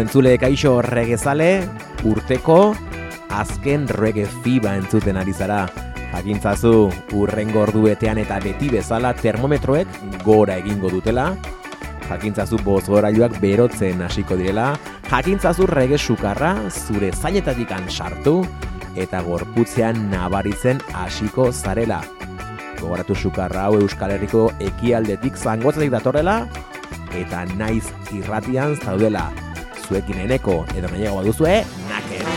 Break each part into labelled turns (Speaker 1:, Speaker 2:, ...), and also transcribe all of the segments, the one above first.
Speaker 1: entzule, kaixo regezale, urteko azken rege fiba entzuten ari zara. Jakintzazu, urrengo orduetean eta beti bezala termometroek gora egingo dutela. Jakintzazu bozgorailuak berotzen hasiko direla. Jakintzazu rege sukarra zure zainetatik sartu eta gorputzean nabaritzen hasiko zarela. Gogoratu sukarra hau Euskal Herriko ekialdetik zangotzatik datorrela eta naiz irratian zaudela zuekin eneko edo nahiago duzue, naken.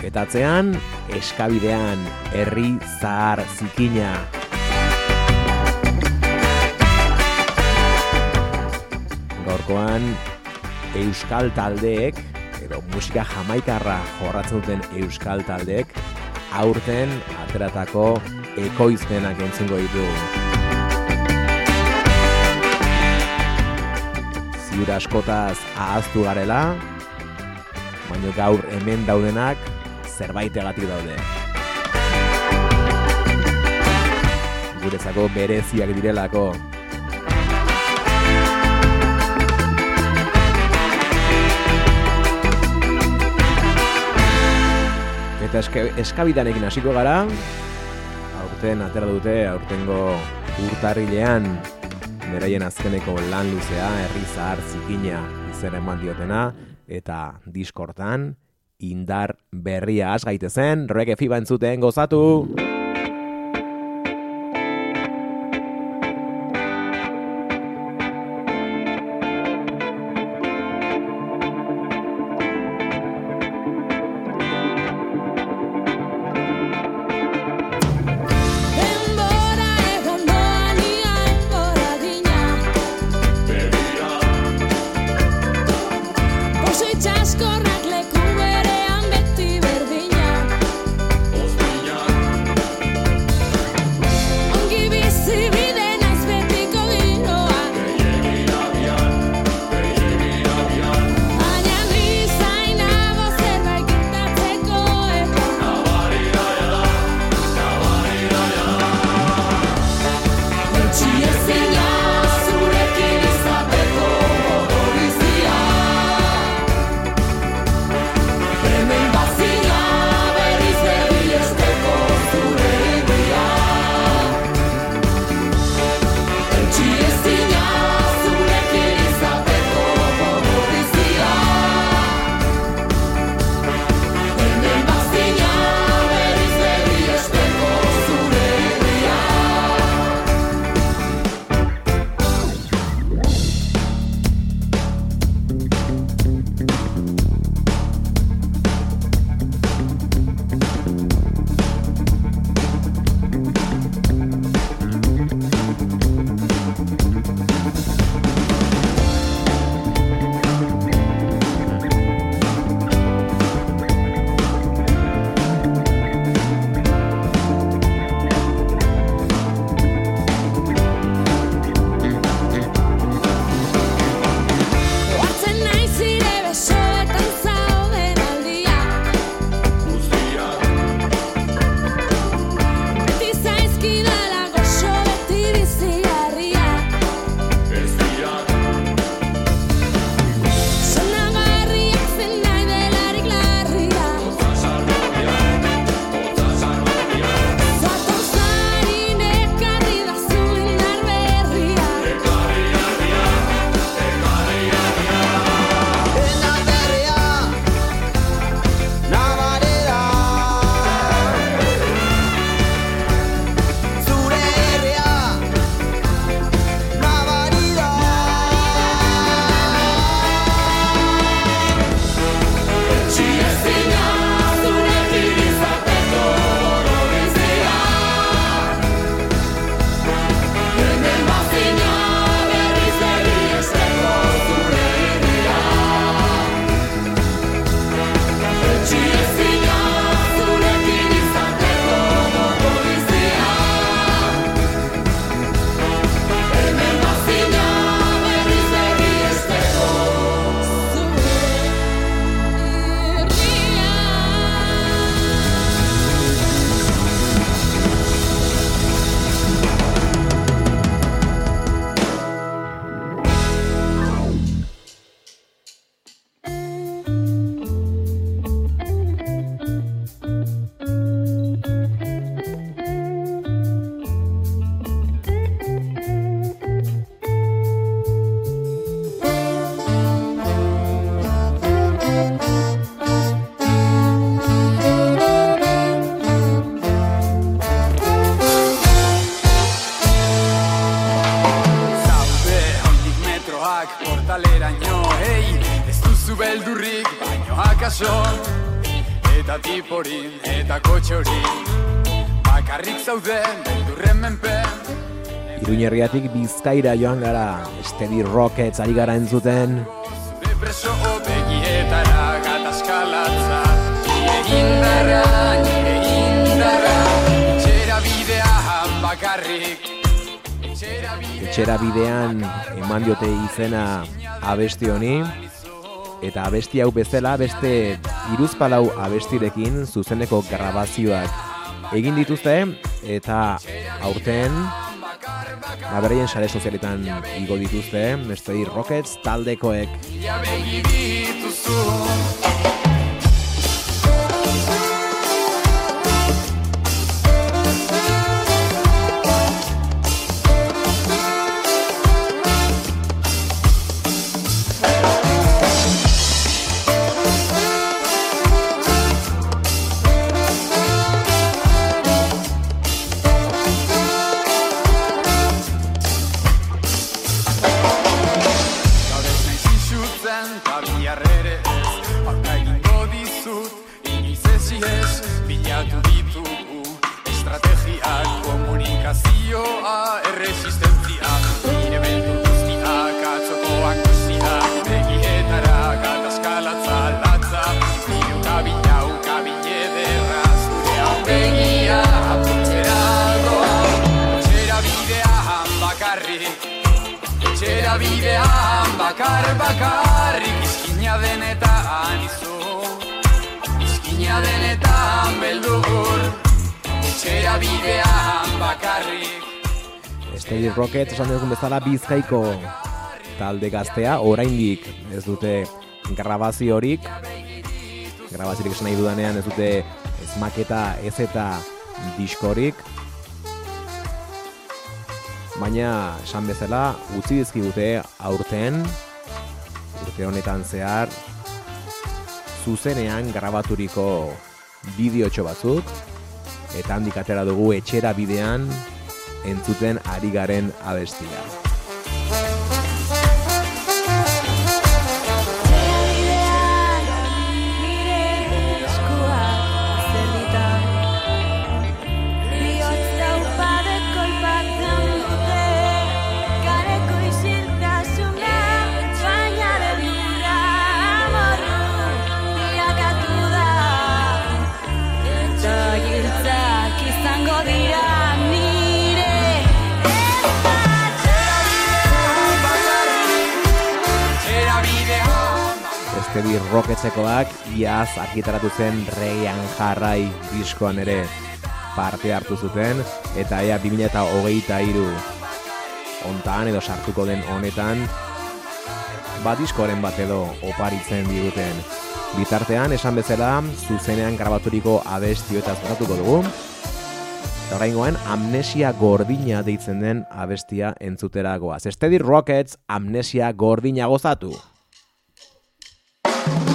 Speaker 1: Getatzean, eskabidean, herri zahar zikina. Gaurkoan, euskal taldeek, edo musika jamaikarra jorratzen duten euskal taldeek, aurten ateratako ekoizpenak entzungo ditugu. Ziur askotaz ahaztu garela, baina gaur hemen daudenak zerbaitegatik daude. Gurezako bereziak direlako. Eta eske, eskabidanekin hasiko gara, aurten atera dute, aurtengo urtarrilean beraien azkeneko lan luzea, herri zahar zikina izen eman diotena, eta diskortan indar berria has gaitezen, reggae fiba entzuten gozatu!
Speaker 2: Eta tiporin eta kotxorin Bakarrik zauden beldurren menpen
Speaker 1: Iruñerriatik bizkaira joan gara, Steady Rockets ari gara entzuten,
Speaker 2: Zure preso begietara gatazkalatza Nire indarra, nire indarra. Etxera bidean bakarrik. Etxera bidean
Speaker 1: eman diote izena abesti honi, eta abesti hau bezala beste iruzpalau abestirekin zuzeneko grabazioak egin dituzte, eta aurten Aberaien sare sozialetan igo dituzte, Steady Rockets taldekoek.
Speaker 2: Bakar bakarrik Izkina denetan izu. Izkina denetan beldur Etxera bidean bakarrik.
Speaker 1: Steady Rockets esan dugun bezala bizkaiko talde gaztea, oraindik ez dute grabaziorik, grabaziorik esan nahi dudanean ez dute ez maketa ez eta diskorik, baina esan bezala utzi dizkigute aurten, urte honetan zehar, zuzenean grabaturiko bideotxo batzuk, eta handik atera dugu etxera bidean entzuten ari garen abestia.
Speaker 2: Bidean
Speaker 1: Steady Rocketsekoak iaz argitaratu zen Reian Jarrai diskoan ere parte hartu zuten eta ea 2023 ontan edo sartuko den honetan ba diskoren bat edo oparitzen diguten. Bitartean, esan bezala, zuzenean grabaturiko abestioetaz gozatuko dugu. Eta oraingoan amnesia gordina deitzen den abestia entzutera goaz. Steady Rockets amnesia gordina gozatu.
Speaker 2: Thank you.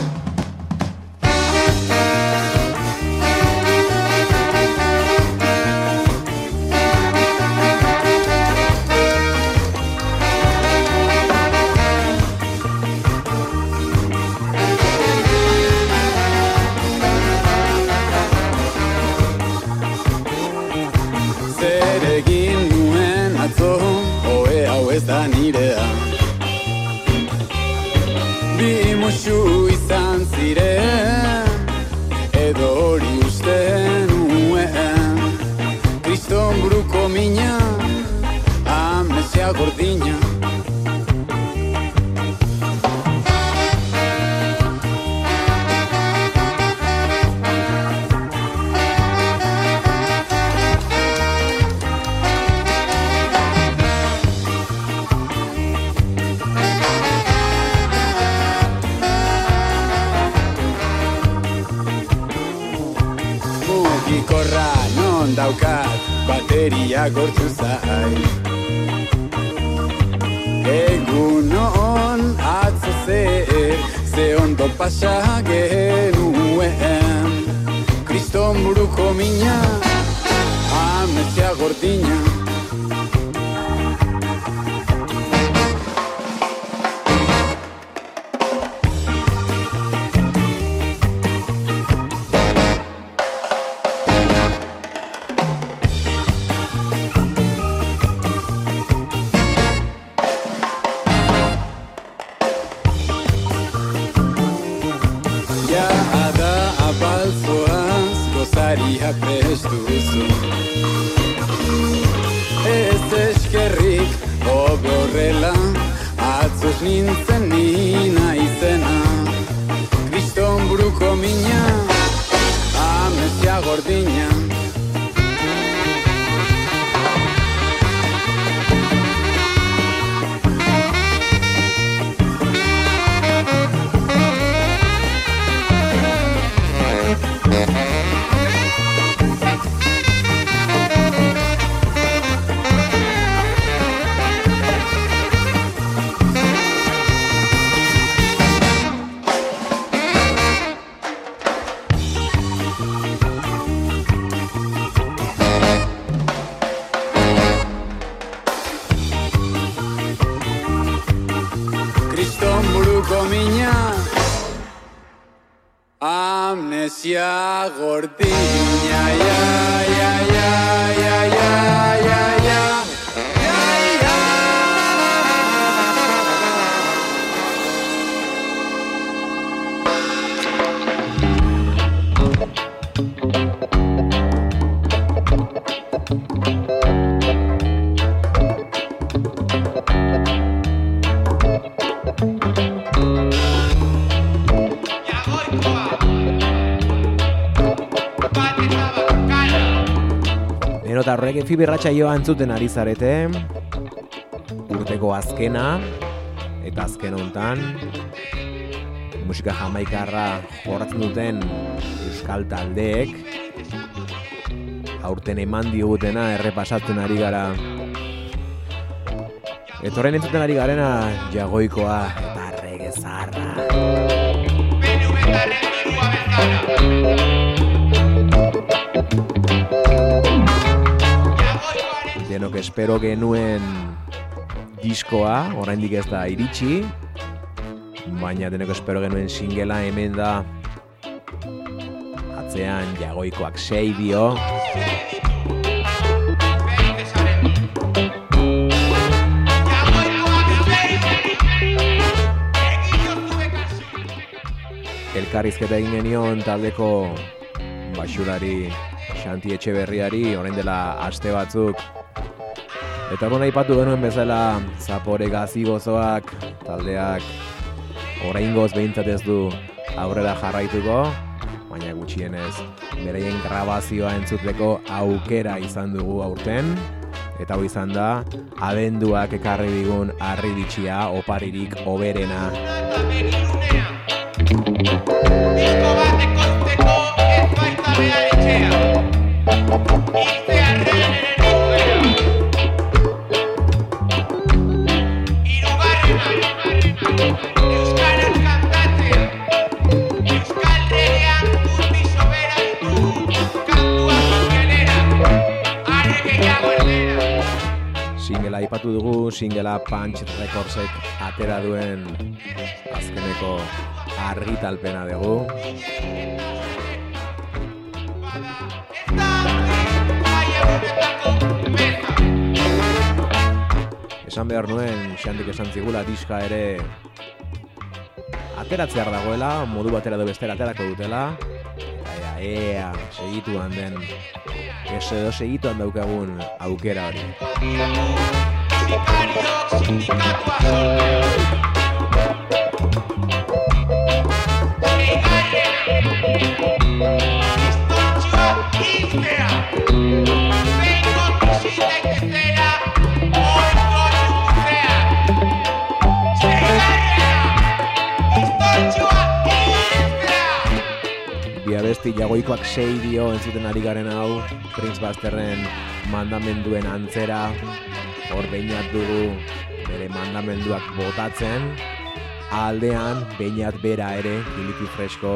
Speaker 2: Gordina Mugikorra non daukat bateria gortu zai pasa genuen. Kriston buruko mina amnesia gordina
Speaker 1: Beno eta horrek fibirratxa joa entzuten ari zarete. Urteko azkena. Eta azken hontan Musika jamaikarra jorratzen duten Euskal taldeek Aurten eman digutena errepasatzen ari gara Etorren entzuten ari garena Jagoikoa eta rege zaharra Denok espero genuen diskoa, oraindik ez da iritsi, baina denok espero genuen singela hemen da atzean jagoikoak sei dio. Elkarrizketa egin genion taldeko basurari Xanti Etxeberriari orain dela aste batzuk. Eta bon aipatu genuen bezala Zapore gazi gozoak taldeak oraingoz behintzat ez du aurrera jarraituko baina gutxienez beraien grabazioa entzuteko aukera izan dugu aurten. Eta hau izan da abenduak ekarri digun harri bitxia oparirik oberena
Speaker 3: Irtearrean ere
Speaker 1: aipatu dugu, singela Punch Recordsek atera duen azkeneko argitalpena dugu. Esan behar nuen, xandik esan zigula diska ere ateratzear dagoela, modu batera edo bestera aterako dutela. Eta ea, segituan den, edo segituan daukagun aukera hori. Jagoikoak sei dio entzuten ari garen hau Prince Busterren mandamenduen antzera hor beinat dugu bere mandamenduak botatzen aldean beinat bera ere kiliki fresko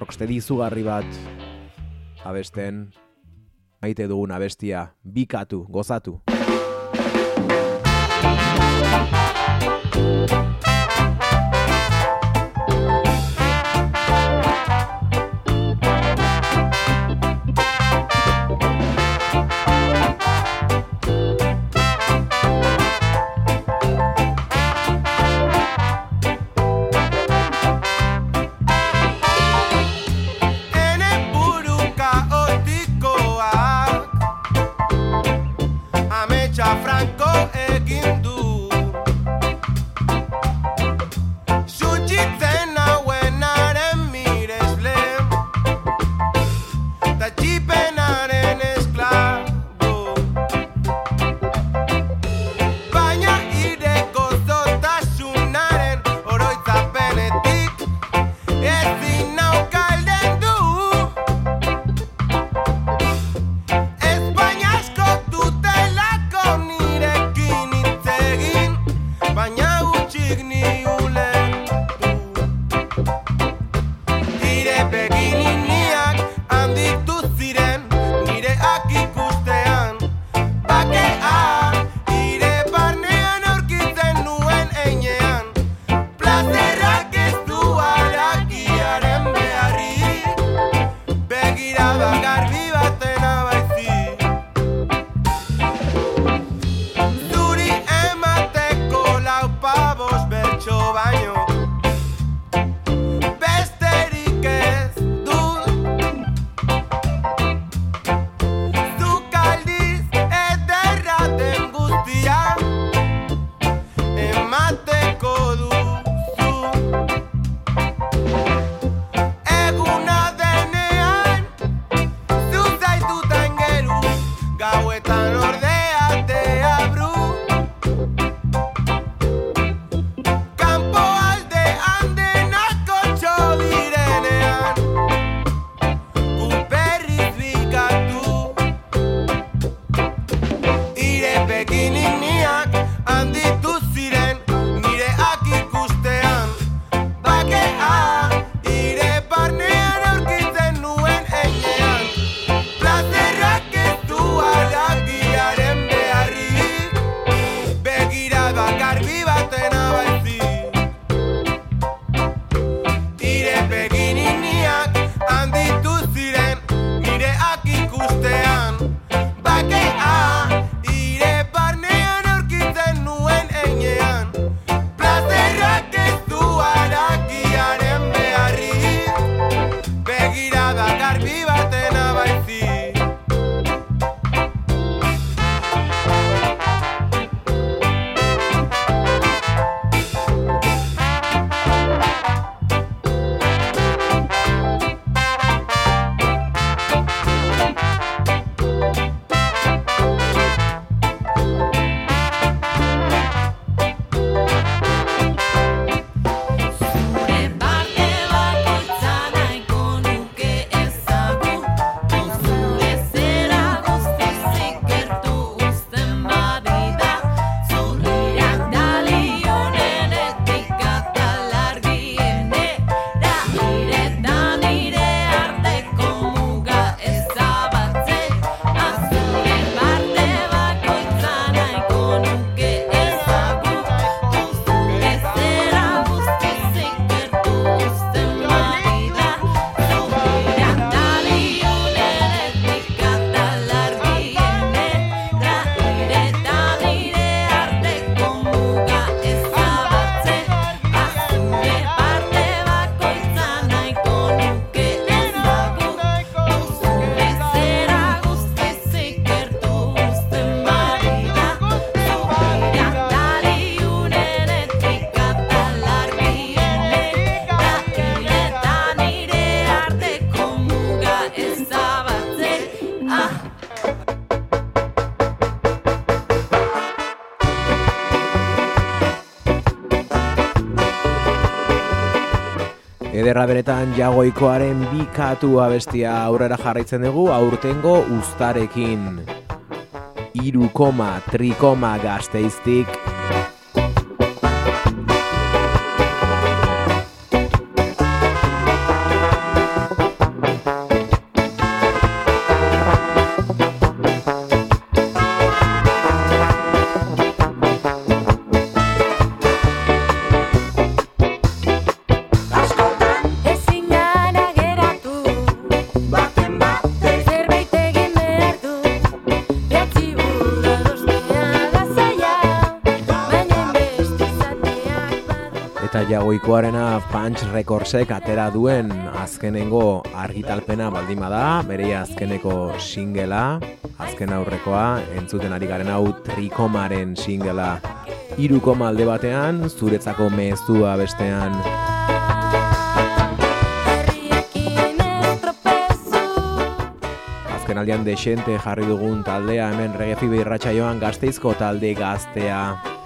Speaker 1: rocksteady izugarri bat abesten maite dugun abestia bikatu, gozatu. Ederra beretan jagoikoaren bikatu abestia aurrera jarraitzen dugu aurtengo ustarekin. Iru koma, trikoma gazteiztik. Eta jagoikoarena Punch Recordsek atera duen azkenengo argitalpena baldima da, bere azkeneko singela, azken aurrekoa, entzuten ari garen hau trikomaren singela. Irukoma alde batean, zuretzako mezua bestean. Azken aldean desente jarri dugun taldea hemen regefi irratsaioan gazteizko talde gaztea.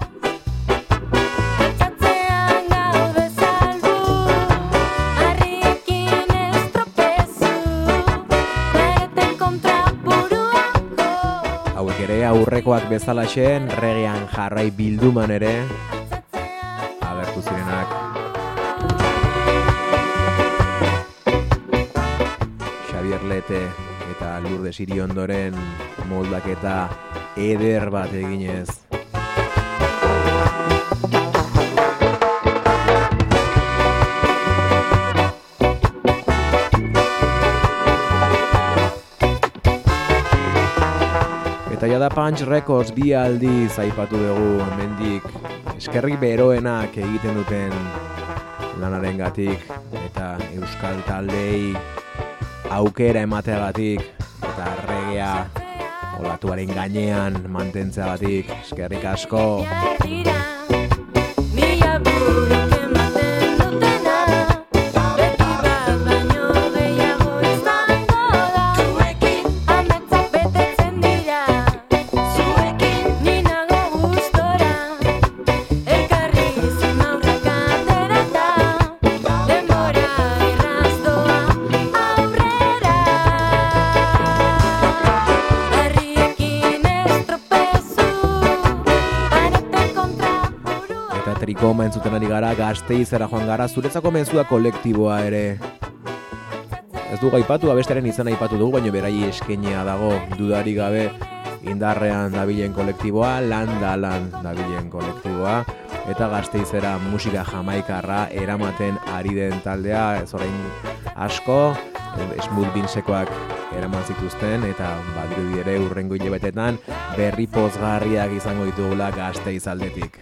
Speaker 1: Ere aurrekoak bezalaxen, regean jarrai bilduman ere, agertu zirenak. Xavier Lete eta Lourdes Iriondoren moldaketa eder bat eginez. Jada Punch Records bi aldiz aipatu dugu hemendik. Eskerrik beroenak egiten duten lanarengatik eta euskal taldei aukera emateagatik eta regea olatuaren gainean mantentzeagatik. Eskerrik asko.
Speaker 4: Mila
Speaker 1: gara gazteizera joan gara zuretzako mezua kolektiboa ere. Ez du aipatu, abestaren izan aipatu dugu, baina berai eskenia dago. Dudari gabe indarrean dabilen kolektiboa, lan da lan dabilen kolektiboa, eta gazteizera musika jamaikarra eramaten ari den taldea, ez orain asko, smooth binsekoak eraman zituzten, eta badirudi ere urrengo hilabetetan berri pozgarriak izango ditugula gazteiz aldetik.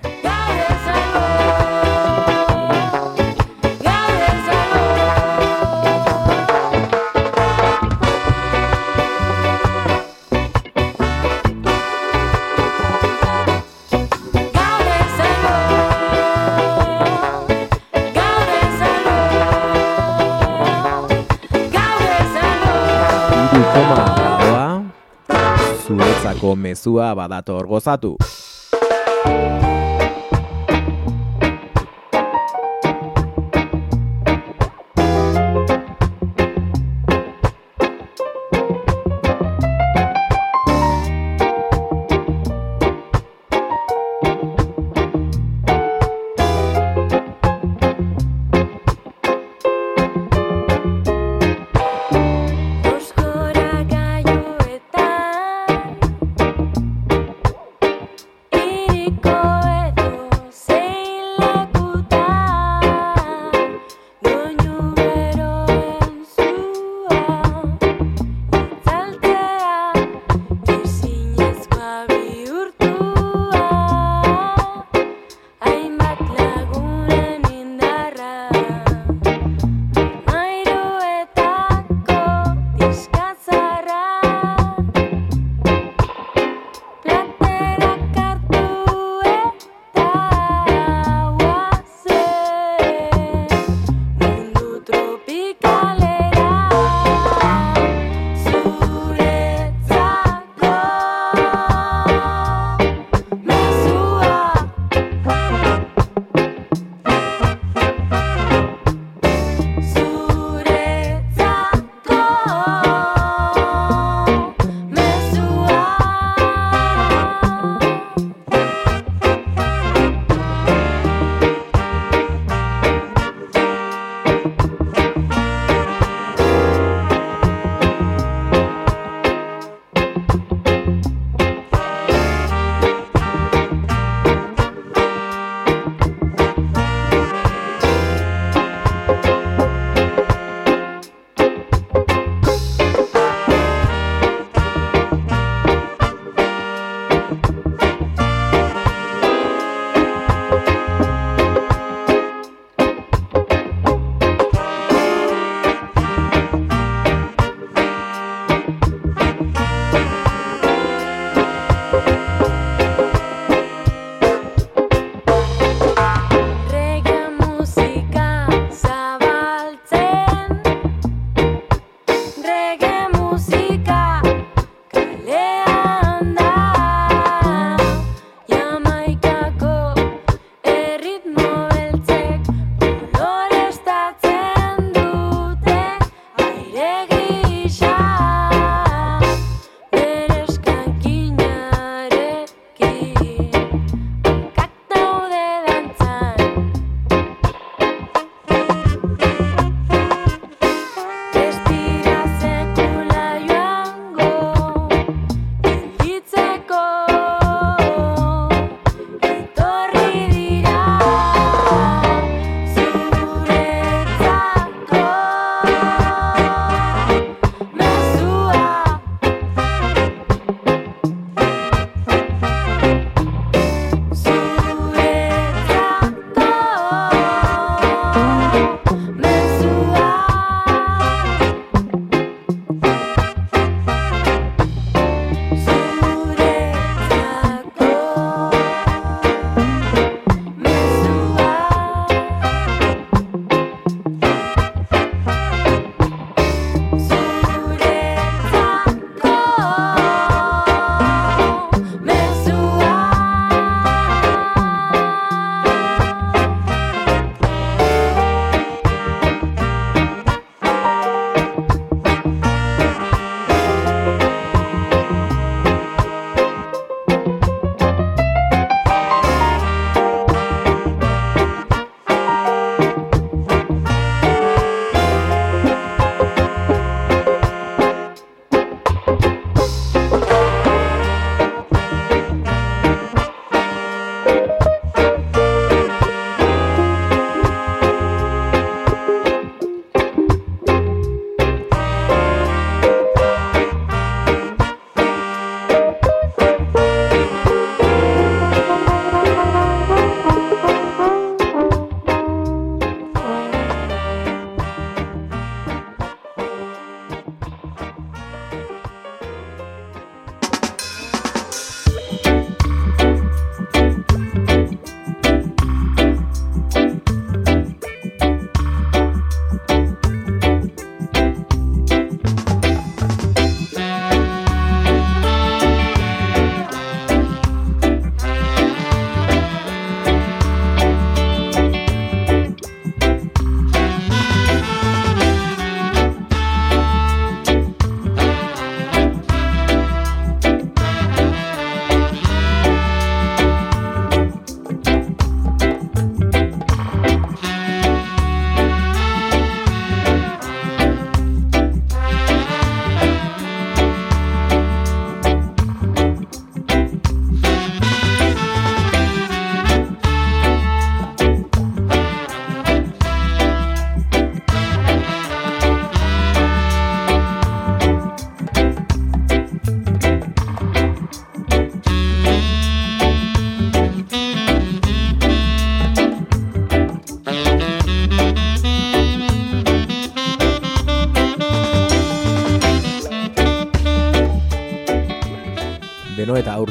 Speaker 1: Zuretzako mezua badator gozatu.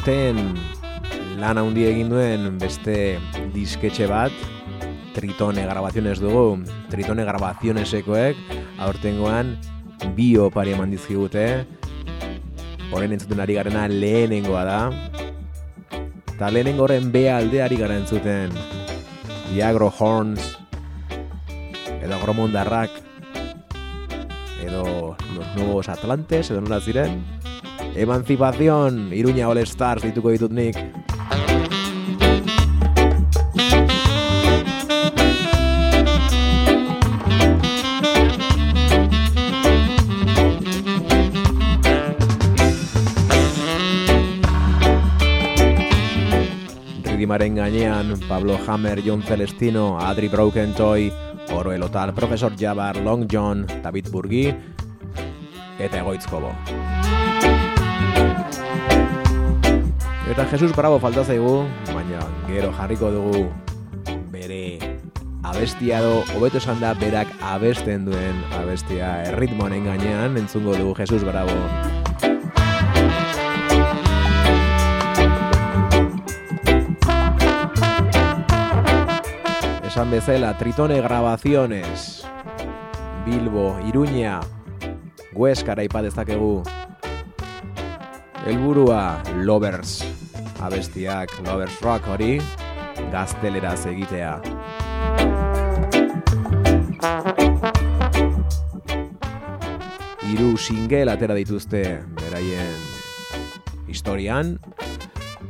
Speaker 1: Aurten lan handi egin duen beste disketxe bat, Tritone Grabaziones dugu, Tritone Grabazionesekoek, aurtengoan bi opari eman dizkigute, horren entzuten ari garena lehenengoa da, eta lehenengo horren B alde ari gara entzuten, Diagro Horns, edo Agromondarrak, edo Los Nuevos Atlantes, edo nola ziren, Emancipación, Iruña All Stars dituko ditut nik. Ridimaren gainean, Pablo Hammer, John Celestino, Adri Broken Toy, Oro Elotal, Profesor Jabar, Long John, David Burgi, eta Egoitzkobo. Eta Jesus Bravo falta zaigu, baina gero jarriko dugu bere abestia do, hobeto esan da berak abesten duen abestia erritmoaren gainean, entzungo dugu Jesus Bravo. Esan bezala, Tritone Grabaciones, Bilbo, Iruña, Huescara ipa dezakegu, Elburua Lovers abestiak Lovers Rock hori gazteleraz egitea. Hiru single atera dituzte beraien historian.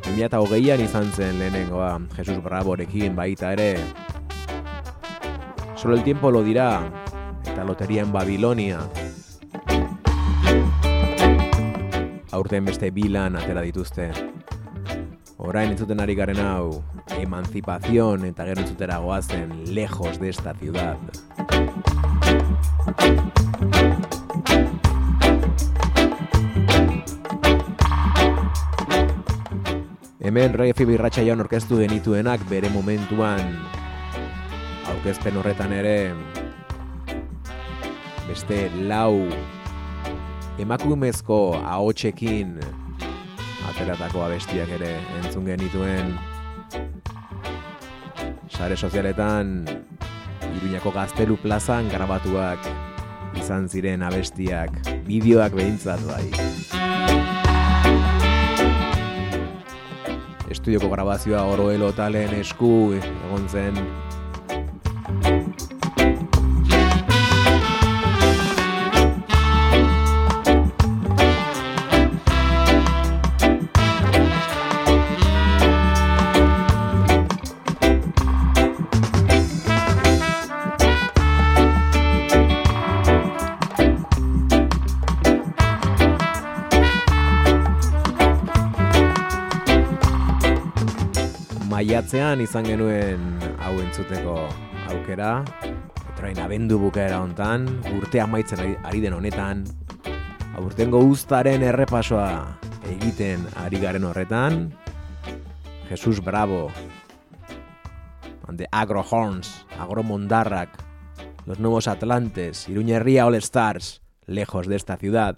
Speaker 1: 2008an izan zen lehenengoa Jesus Bravorekin baita ere. Solo el tiempo lo dirá eta loteria en Babilonia aurten beste bilan atera dituzte. Orain entzuten ari garen hau, emancipación eta gero entzutera goazen lejos de esta ciudad. Hemen Fibi Irratxaion orkestu genituenak bere momentuan aurkezpen horretan ere beste lau emakumezko ahotsekin ateratako abestiak ere entzun genituen sare sozialetan Iruñako Gaztelu plazan grabatuak izan ziren abestiak, bideoak behintzat bai. Estudioko grabazioa oroelo talen esku egon zen maiatzean izan genuen hau entzuteko aukera, train abendu bukaera hontan, urte amaitzen ari, den honetan, aurtengo uztaren errepasoa egiten ari garen horretan, Jesus Bravo, and the Agro Horns, Agro Mondarrak, Los Nuevos Atlantes, Iruña Herria All Stars, lejos de esta ciudad.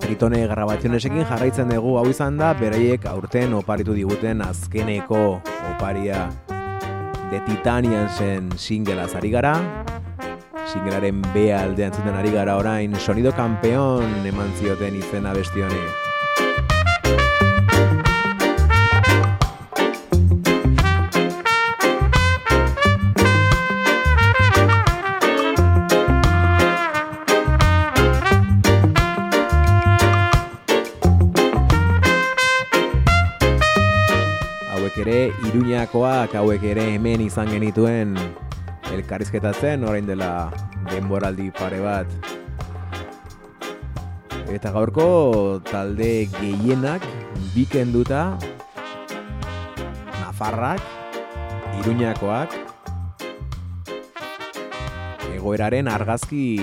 Speaker 1: Tritone grabazionesekin jarraitzen dugu hau izan da, beraiek aurten oparitu diguten azkeneko oparia de Titanian zen singelaz ari gara. Singelaren B aldean zuten ari gara orain, sonido kampeon eman zioten izena besti honi. Iruñakoak, hauek ere hemen izan genituen elkarrizketatzen orain dela denboraldi pare bat. Eta gaurko talde gehienak bikenduta Nafarrak, Iruñakoak, egoeraren argazki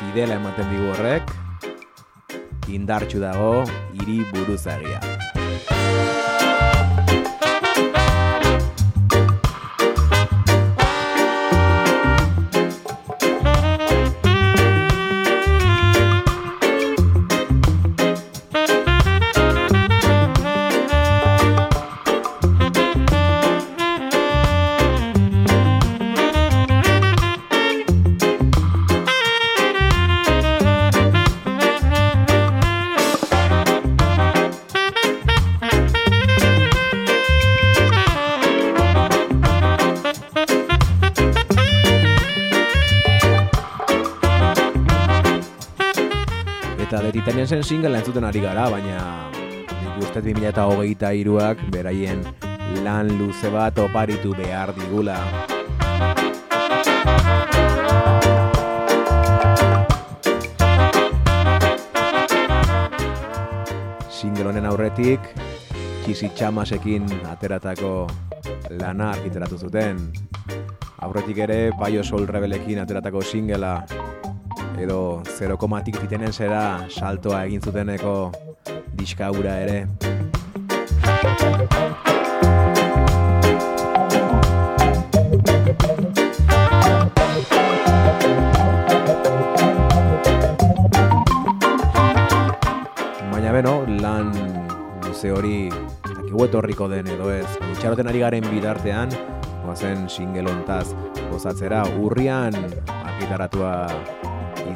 Speaker 1: fidela ematen digu horrek, indartxu dago hiri buruzagia. Eta de Titanian zen single entzuten ari gara, baina nik uste 2008 iruak beraien lan luze bat oparitu behar digula. Single honen aurretik, Kisi Txamasekin ateratako lana argiteratu zuten. Aurretik ere, Baio Sol Rebelekin ateratako singela edo 0,tik fitenen zera saltoa egin zuteneko diskaura ere. Baina beno, lan luze hori dakigu etorriko den edo ez. Itxaroten ari garen bidartean, goazen singelontaz gozatzera urrian argitaratua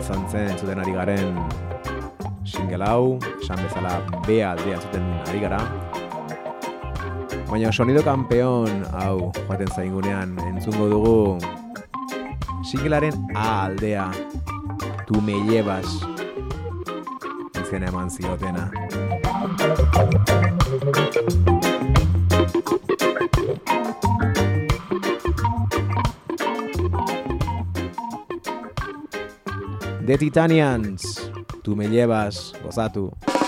Speaker 1: izan zen zuten ari garen single hau, esan bezala bea aldea zuten ari gara. Baina sonido kampeon hau joaten zaingunean entzungo dugu singlearen A aldea, tu me llevas, izena eman ziotena. Thank. The Titanians. Tú me llevas, gozatu.
Speaker 5: tú.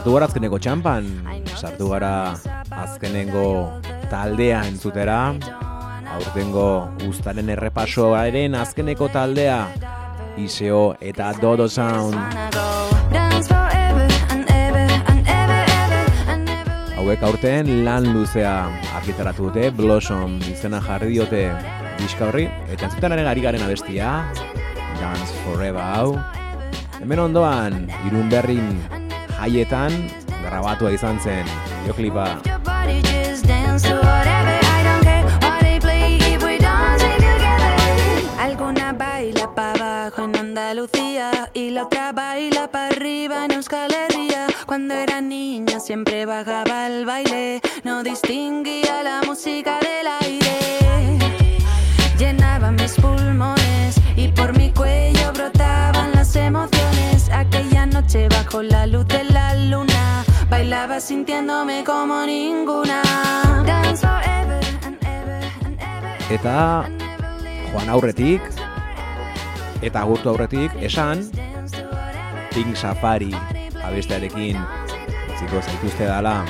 Speaker 1: Sartu gara azkeneko txampan, sartu gara azkenengo taldea entzutera, aurtengo ustaren errepasoaren azkeneko taldea, Iseo eta Dodo Sound. Hauek aurten lan luzea argitaratu dute, Blossom izena jarri diote diska horri, eta entzutenaren ari garen abestia, Dance Forever hau. Hemen ondoan, irun berrin jaietan, grabatua izan zen,
Speaker 4: together. Alguna baila pa' abajo en Andalucía y la otra baila pa' arriba en Euskal Herria. Cuando era niña siempre bajaba al baile, no distinguía la música del aire. Llenaba mis pulmones y por mi cuello brotaban las emociones. Aquella noche bajo la luz de la luna bailaba sintiéndome como ninguna. Dance forever and ever and ever.
Speaker 1: Eta joan aurretik, eta agurtu aurretik, esan. Pink Safari abestearekin ziko zaituzte dala.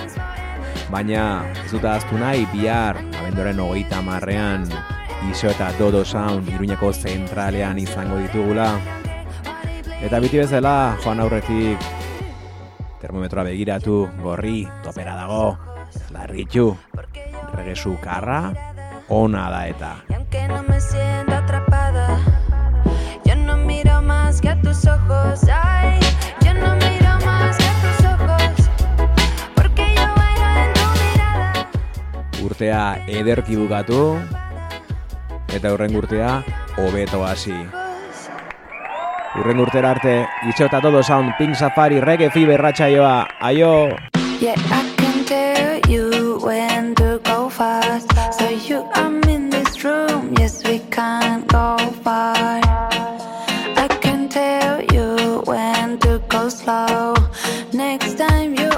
Speaker 1: Baina ez dut ahaztu nahi bihar abendoren hogeita marrean Iso eta Dodo Sound Iruñeko zentralean izango ditugula. Eta biti bezala joan aurretik termometroa begiratu gorri topera dago. Larritxu, regesu karra, ona da eta.
Speaker 4: Aunque no me siento atrapada, yo no miro más que a tus ojos. Ay, yo no miro más que a tus ojos, porque yo bailo en tu mirada.
Speaker 1: Urtea ederki bukatu, eta hurren urtea hobeto hasi. Urren urtera arte, Itxo eta Todo Sound, Pink Safari, Reggae Fever, ratxaioa, aio!
Speaker 4: Yeah, can tell you when to go fast. So you, I'm in this room, yes, we can't go far. I can tell you when to go slow. Next time you